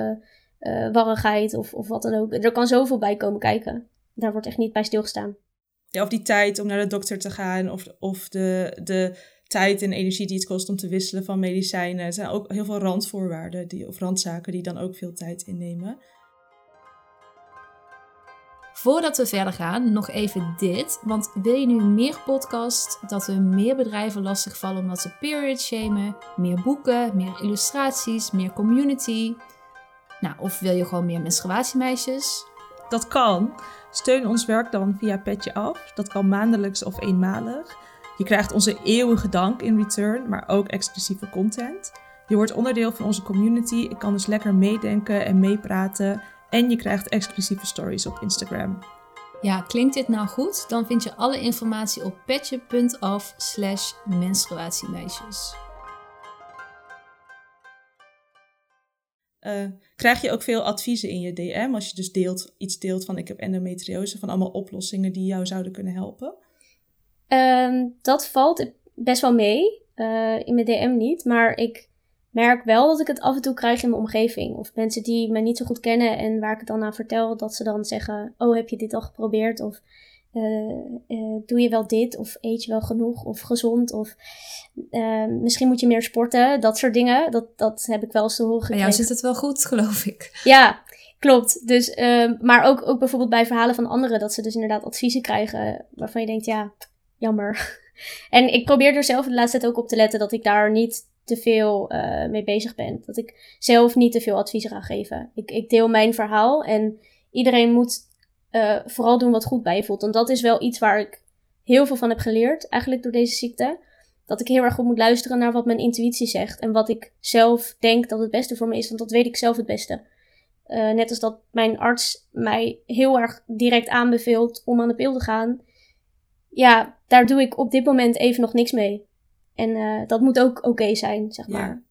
warrigheid of, of wat dan ook. Er kan zoveel bij komen kijken. Daar wordt echt niet bij stilgestaan. Of die tijd om naar de dokter te gaan. Of, of de... de tijd en energie die het kost om te wisselen van medicijnen. Er zijn ook heel veel randvoorwaarden die, of randzaken die dan ook veel tijd innemen. Voordat we verder gaan, nog even dit. Want wil je nu meer podcast, dat er meer bedrijven lastigvallen omdat ze period shamen, meer boeken, meer illustraties, meer community? Nou, of wil je gewoon meer menstruatiemeisjes? Dat kan. Steun ons werk dan via Petje Af. Dat kan maandelijks of eenmalig. Je krijgt onze eeuwige dank in return, maar ook exclusieve content. Je wordt onderdeel van onze community. Ik kan dus lekker meedenken en meepraten. En je krijgt exclusieve stories op Instagram. Ja, klinkt dit nou goed? Dan vind je alle informatie op petje.af slash menstruatiemeisjes. Uh, krijg je ook veel adviezen in je DM als je dus deelt, iets deelt van ik heb endometriose, van allemaal oplossingen die jou zouden kunnen helpen? Um, dat valt best wel mee. Uh, in mijn DM niet. Maar ik merk wel dat ik het af en toe krijg in mijn omgeving. Of mensen die me niet zo goed kennen en waar ik het dan aan vertel, dat ze dan zeggen: Oh, heb je dit al geprobeerd? Of doe je wel dit? Of eet je wel genoeg? Of gezond? Of ehm, misschien moet je meer sporten. Dat soort dingen. Dat, dat heb ik wel eens te horen gekregen. Ja, zit het wel goed, geloof ik. Ja, klopt. Dus, uh, maar ook, ook bijvoorbeeld bij verhalen van anderen, dat ze dus inderdaad adviezen krijgen waarvan je denkt: Ja jammer. En ik probeer er zelf de laatste tijd ook op te letten dat ik daar niet te veel uh, mee bezig ben. Dat ik zelf niet te veel adviezen ga geven. Ik, ik deel mijn verhaal en iedereen moet uh, vooral doen wat goed bij je voelt. En dat is wel iets waar ik heel veel van heb geleerd, eigenlijk door deze ziekte. Dat ik heel erg goed moet luisteren naar wat mijn intuïtie zegt. En wat ik zelf denk dat het beste voor me is, want dat weet ik zelf het beste. Uh, net als dat mijn arts mij heel erg direct aanbeveelt om aan de pil te gaan ja, daar doe ik op dit moment even nog niks mee. En uh, dat moet ook oké zijn, zeg maar. Ja.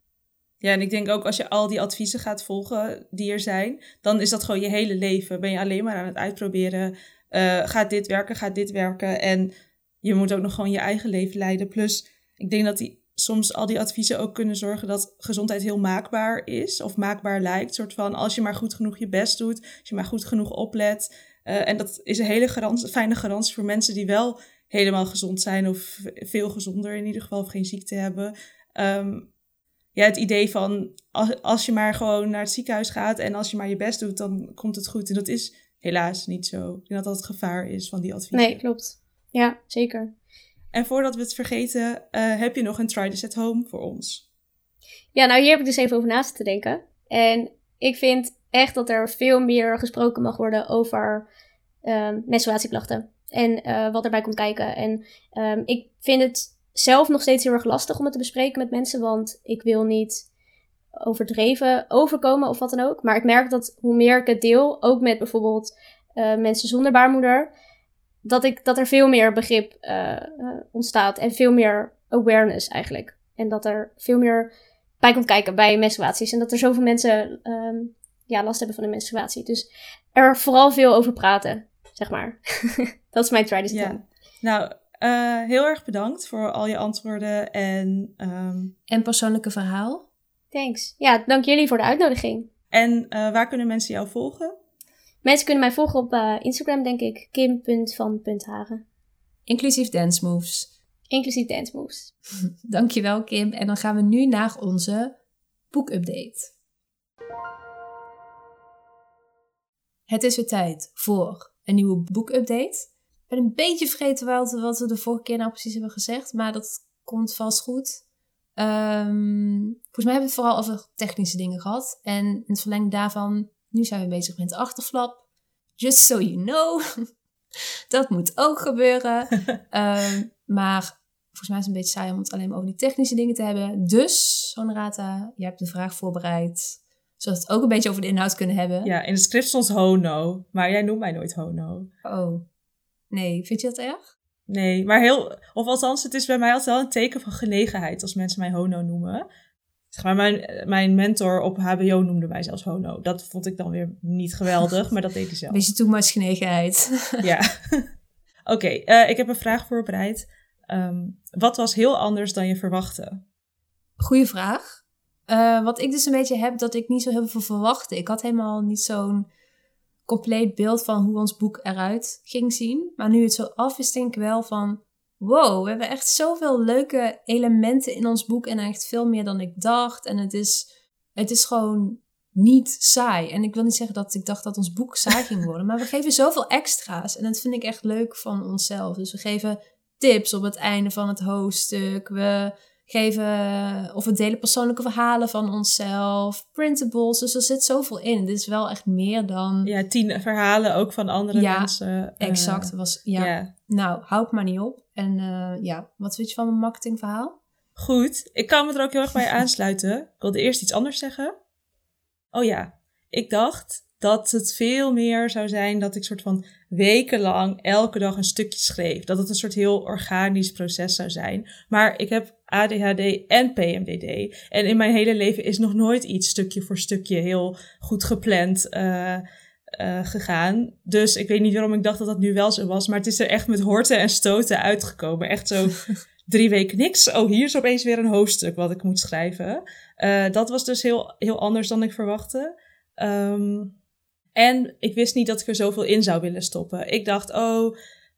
Ja, en ik denk ook als je al die adviezen gaat volgen die er zijn, dan is dat gewoon je hele leven. Ben je alleen maar aan het uitproberen. Uh, gaat dit werken, gaat dit werken? En je moet ook nog gewoon je eigen leven leiden. Plus, ik denk dat die, soms al die adviezen ook kunnen zorgen dat gezondheid heel maakbaar is. Of maakbaar lijkt. soort van, als je maar goed genoeg je best doet. Als je maar goed genoeg oplet. Uh, en dat is een hele fijne garantie voor mensen die wel helemaal gezond zijn of veel gezonder in ieder geval of geen ziekte hebben. Um, ja, het idee van als, als je maar gewoon naar het ziekenhuis gaat en als je maar je best doet, dan komt het goed. En dat is helaas niet zo. Ik denk dat dat het gevaar is van die adviezen. Nee, klopt. Ja, zeker. En voordat we het vergeten, uh, heb je nog een try this at home voor ons? Ja, nou hier heb ik dus even over naast te denken. En ik vind echt dat er veel meer gesproken mag worden over um, menstruatieklachten en uh, wat erbij komt kijken. En um, ik vind het zelf nog steeds heel erg lastig om het te bespreken met mensen, want ik wil niet overdreven overkomen of wat dan ook. Maar ik merk dat hoe meer ik het deel, ook met bijvoorbeeld uh, mensen zonder baarmoeder, dat, ik, dat er veel meer begrip uh, ontstaat en veel meer awareness eigenlijk. En dat er veel meer bij komt kijken bij menstruaties. En dat er zoveel mensen um, ja, last hebben van de menstruatie. Dus er vooral veel over praten zeg maar. dat is mijn try ja. Nou, Eh, heel erg bedankt voor al je antwoorden en, ehm, En persoonlijke verhaal? Thanks. Ja, dank jullie voor de uitnodiging. en eh, waar kunnen mensen jou volgen? Mensen kunnen mij volgen op eh, Instagram, denk ik. Kim.van.hagen. Inclusief dance moves. Inclusief dance moves. Dankjewel Kim. En dan gaan we nu naar onze boekupdate. Het is weer tijd voor een nieuwe boekupdate. Ik ben een beetje vergeten wat, wat we de vorige keer nou precies hebben gezegd, maar dat komt vast goed. Ehm, volgens mij hebben we het vooral over technische dingen gehad. En in het verlengde daarvan, nu zijn we bezig met de achterflap. Just so you know. dat moet ook gebeuren. Ehm, maar volgens mij is het een beetje saai om het alleen maar over die technische dingen te hebben. Dus, Honorata, je hebt de vraag voorbereid. Zodat we het ook een beetje over de inhoud kunnen hebben. Ja, in het script stond Hono, maar jij noemt mij nooit Hono. Oh. Nee, vind je dat erg? Nee, maar heel, of althans, het is bij mij altijd wel een teken van genegenheid als mensen mij Hono noemen. Zeg maar, mijn, mijn mentor op HBO noemde mij zelfs Hono. Dat vond ik dan weer niet geweldig, maar dat deed hij zelf. Beetje too much genegenheid. Ja. Oké, eh, ik heb een vraag voorbereid. Ehm, wat was heel anders dan je verwachtte? Goeie vraag. Eh, wat ik dus een beetje heb, dat ik niet zo heel veel verwachtte. Ik had helemaal niet zo'n compleet beeld van hoe ons boek eruit ging zien. Maar nu het zo af is, denk ik wel van... Wow, we hebben echt zoveel leuke elementen in ons boek. En echt veel meer dan ik dacht. En het is, het is gewoon niet saai. En ik wil niet zeggen dat ik dacht dat ons boek saai ging worden. Maar we geven zoveel extra's. En dat vind ik echt leuk van onszelf. Dus we geven tips op het einde van het hoofdstuk. We geven of we delen persoonlijke verhalen van onszelf, printables. Dus er zit zoveel in. Dit is wel echt meer dan. Ja, tien verhalen ook van andere Ja, mensen. eh, Exact. Was, ja. ja. Nou, houd maar niet op. En eh, ja, wat vind je van mijn marketingverhaal? Goed, ik kan me er ook heel erg bij aansluiten. Ik wilde eerst iets anders zeggen. Oh ja, ik dacht dat het veel meer zou zijn dat ik soort van wekenlang elke dag een stukje schreef. Dat het een soort heel organisch proces zou zijn. Maar ik heb ADHD en PMDD. En in mijn hele leven is nog nooit iets stukje voor stukje heel goed gepland eh, eh, gegaan. Dus ik weet niet waarom ik dacht dat dat nu wel zo was. Maar het is er echt met horten en stoten uitgekomen. Echt zo drie weken niks. Oh, hier is opeens weer een hoofdstuk wat ik moet schrijven. Eh, dat was dus heel, heel anders dan ik verwachtte. Ehm, en ik wist niet dat ik er zoveel in zou willen stoppen. Ik dacht, oh,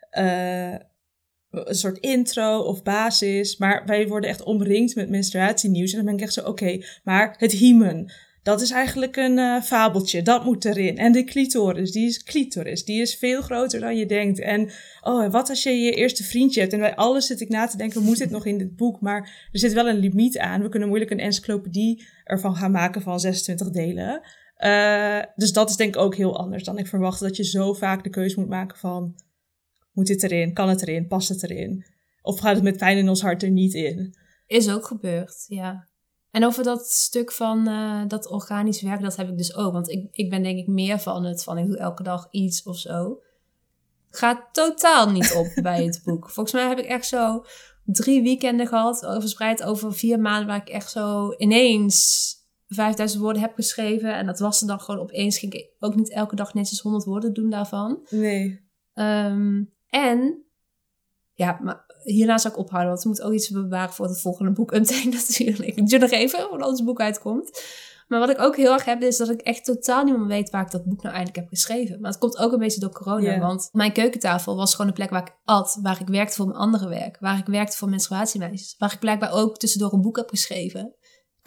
eh, een soort intro of basis. Maar wij worden echt omringd met menstruatienieuws. En dan ben ik echt zo, oké, maar het hymen. Dat is eigenlijk een eh, fabeltje. Dat moet erin. En de clitoris, die is clitoris. Die is veel groter dan je denkt. En oh, wat als je je eerste vriendje hebt? En bij alles zit ik na te denken, moet dit nog in dit boek? Maar er zit wel een limiet aan. We kunnen moeilijk een encyclopedie ervan gaan maken van 26 delen. Uh, dus dat is denk ik ook heel anders dan ik verwachtte. Dat je zo vaak de keuze moet maken van... Moet dit erin? Kan het erin? Past het erin? Of gaat het met pijn in ons hart er niet in? Is ook gebeurd, ja. En over dat stuk van uh, dat organisch werk, dat heb ik dus ook. Want ik, ik ben denk ik meer van het van ik doe elke dag iets of zo. Gaat totaal niet op bij het boek. Volgens mij heb ik echt zo drie weekenden gehad, verspreid over vier maanden, waar ik echt zo ineens 5000 woorden heb geschreven. En dat was er dan gewoon opeens. Ging ik ook niet elke dag netjes 100 woorden doen daarvan. Nee. Um, en ja, maar hierna zou ik ophouden, want we moeten ook iets bewaren voor het volgende boek. Update natuurlijk. Ik doe nog even, voordat ons boek uitkomt. Maar wat ik ook heel erg heb, is dat ik echt totaal niet meer weet waar ik dat boek nou eigenlijk heb geschreven. Maar het komt ook een beetje door corona. Yeah. Want mijn keukentafel was gewoon een plek waar ik at, waar ik werkte voor mijn andere werk, waar ik werkte voor menstruatiemeisjes, waar ik blijkbaar ook tussendoor een boek heb geschreven.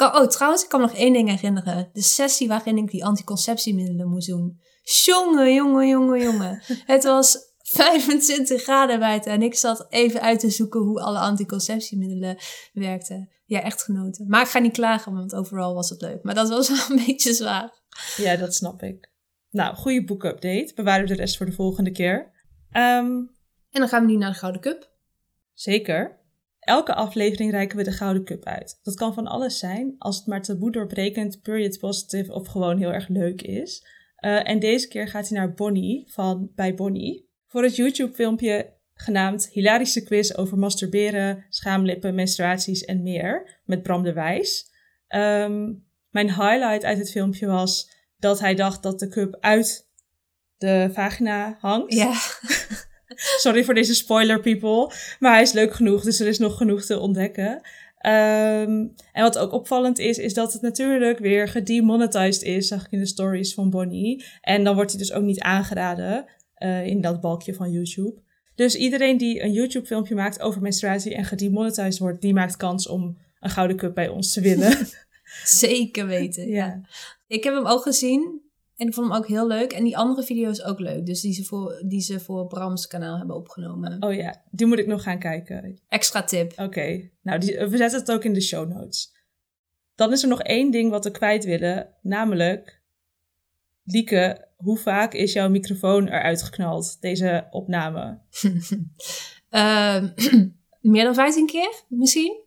Oh, trouwens, ik kan me nog één ding herinneren. De sessie waarin ik die anticonceptiemiddelen moest doen. Jongen, jongen, jongen, jongen. Het was 25 graden buiten en ik zat even uit te zoeken hoe alle anticonceptiemiddelen werkten. Ja, echt genoten. Maar ik ga niet klagen, want overal was het leuk. Maar dat was wel een beetje zwaar. Ja, dat snap ik. Nou, goede boekupdate. Bewaren we de rest voor de volgende keer. Um, en dan gaan we nu naar de Gouden Cup. Zeker. Elke aflevering reiken we de Gouden Cup uit. Dat kan van alles zijn, als het maar taboe doorbrekend, period positive of gewoon heel erg leuk is. Uh, en deze keer gaat hij naar Bonnie van Bij Bonnie. Voor het YouTube-filmpje genaamd Hilarische quiz over masturberen, schaamlippen, menstruaties en meer met Bram de Wijs. Um, mijn highlight uit het filmpje was dat hij dacht dat de cup uit de vagina hangt. Ja. Sorry voor deze spoiler, people. Maar hij is leuk genoeg, dus er is nog genoeg te ontdekken. Ehm, en wat ook opvallend is, is dat het natuurlijk weer gedemonetized is, zag ik in de stories van Bonnie. En dan wordt hij dus ook niet aangeraden uh, in dat balkje van YouTube. Dus iedereen die een YouTube-filmpje maakt over menstruatie en gedemonetized wordt, die maakt kans om een gouden cup bij ons te winnen. Zeker weten, ja. Ik heb hem ook gezien en ik vond hem ook heel leuk. En die andere video's ook leuk. Dus die ze voor, die ze voor Brams kanaal hebben opgenomen. Oh ja, die moet ik nog gaan kijken. Extra tip. Oké, nou die, we zetten het ook in de show notes. Dan is er nog één ding wat we kwijt willen. Namelijk, Lieke, hoe vaak is jouw microfoon eruit geknald, deze opname? uh, meer dan 15 keer, misschien?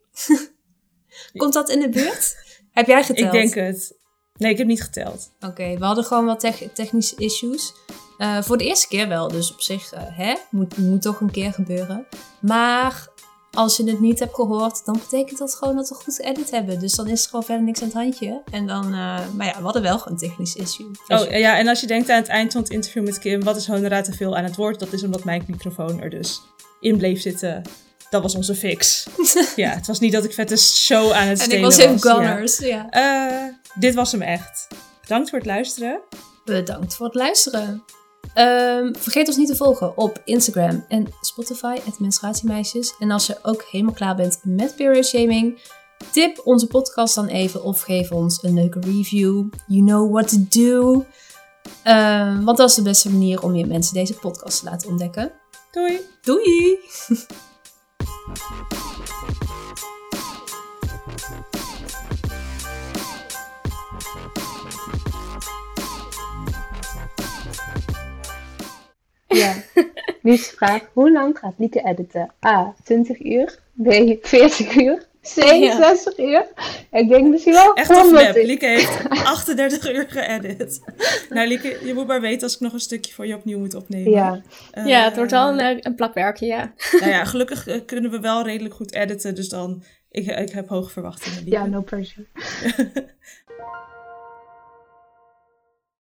Komt dat in de buurt? Heb jij geteld? Ik denk het. Nee, ik heb niet geteld. Oké, we hadden gewoon wat technische issues. Uh, voor de eerste keer wel, dus op zich uh, hè, moet, moet toch een keer gebeuren. Maar als je het niet hebt gehoord, dan betekent dat gewoon dat we goed geëdit hebben. Dus dan is er gewoon verder niks aan het handje. En dan, uh, maar ja, we hadden wel gewoon een technisch issue. Oh ja, en als je denkt aan het eind van het interview met Kim, wat is Honora te veel aan het woord? Dat is omdat mijn microfoon er dus in bleef zitten. Dat was onze fix. ja, het was niet dat ik vette show aan het stelen was. En ik was even gunners, ja. ja. Dit was hem echt. Bedankt voor het luisteren. Bedankt voor het luisteren. Um, vergeet ons niet te volgen op Instagram en Spotify, het menstruatiemeisjes. En als je ook helemaal klaar bent met period shaming, tip onze podcast dan even of geef ons een leuke review. You know what to do. Um, want dat is de beste manier om je mensen deze podcast te laten ontdekken. Doei! Doei! Ja. Nu is de vraag, hoe lang gaat Lieke editen? A, 20 uur. B, 40 uur. C, 60 uur. Ik denk misschien wel Echt flap. Lieke heeft 38 uur geëdit. nou Lieke, je moet maar weten als ik nog een stukje voor je opnieuw moet opnemen. Ja, uh, ja het wordt wel een, eh, een plakwerkje, ja. nou ja, gelukkig eh, kunnen we wel redelijk goed editen. Dus dan, ik, ik heb hoge verwachtingen. Ja, no pressure.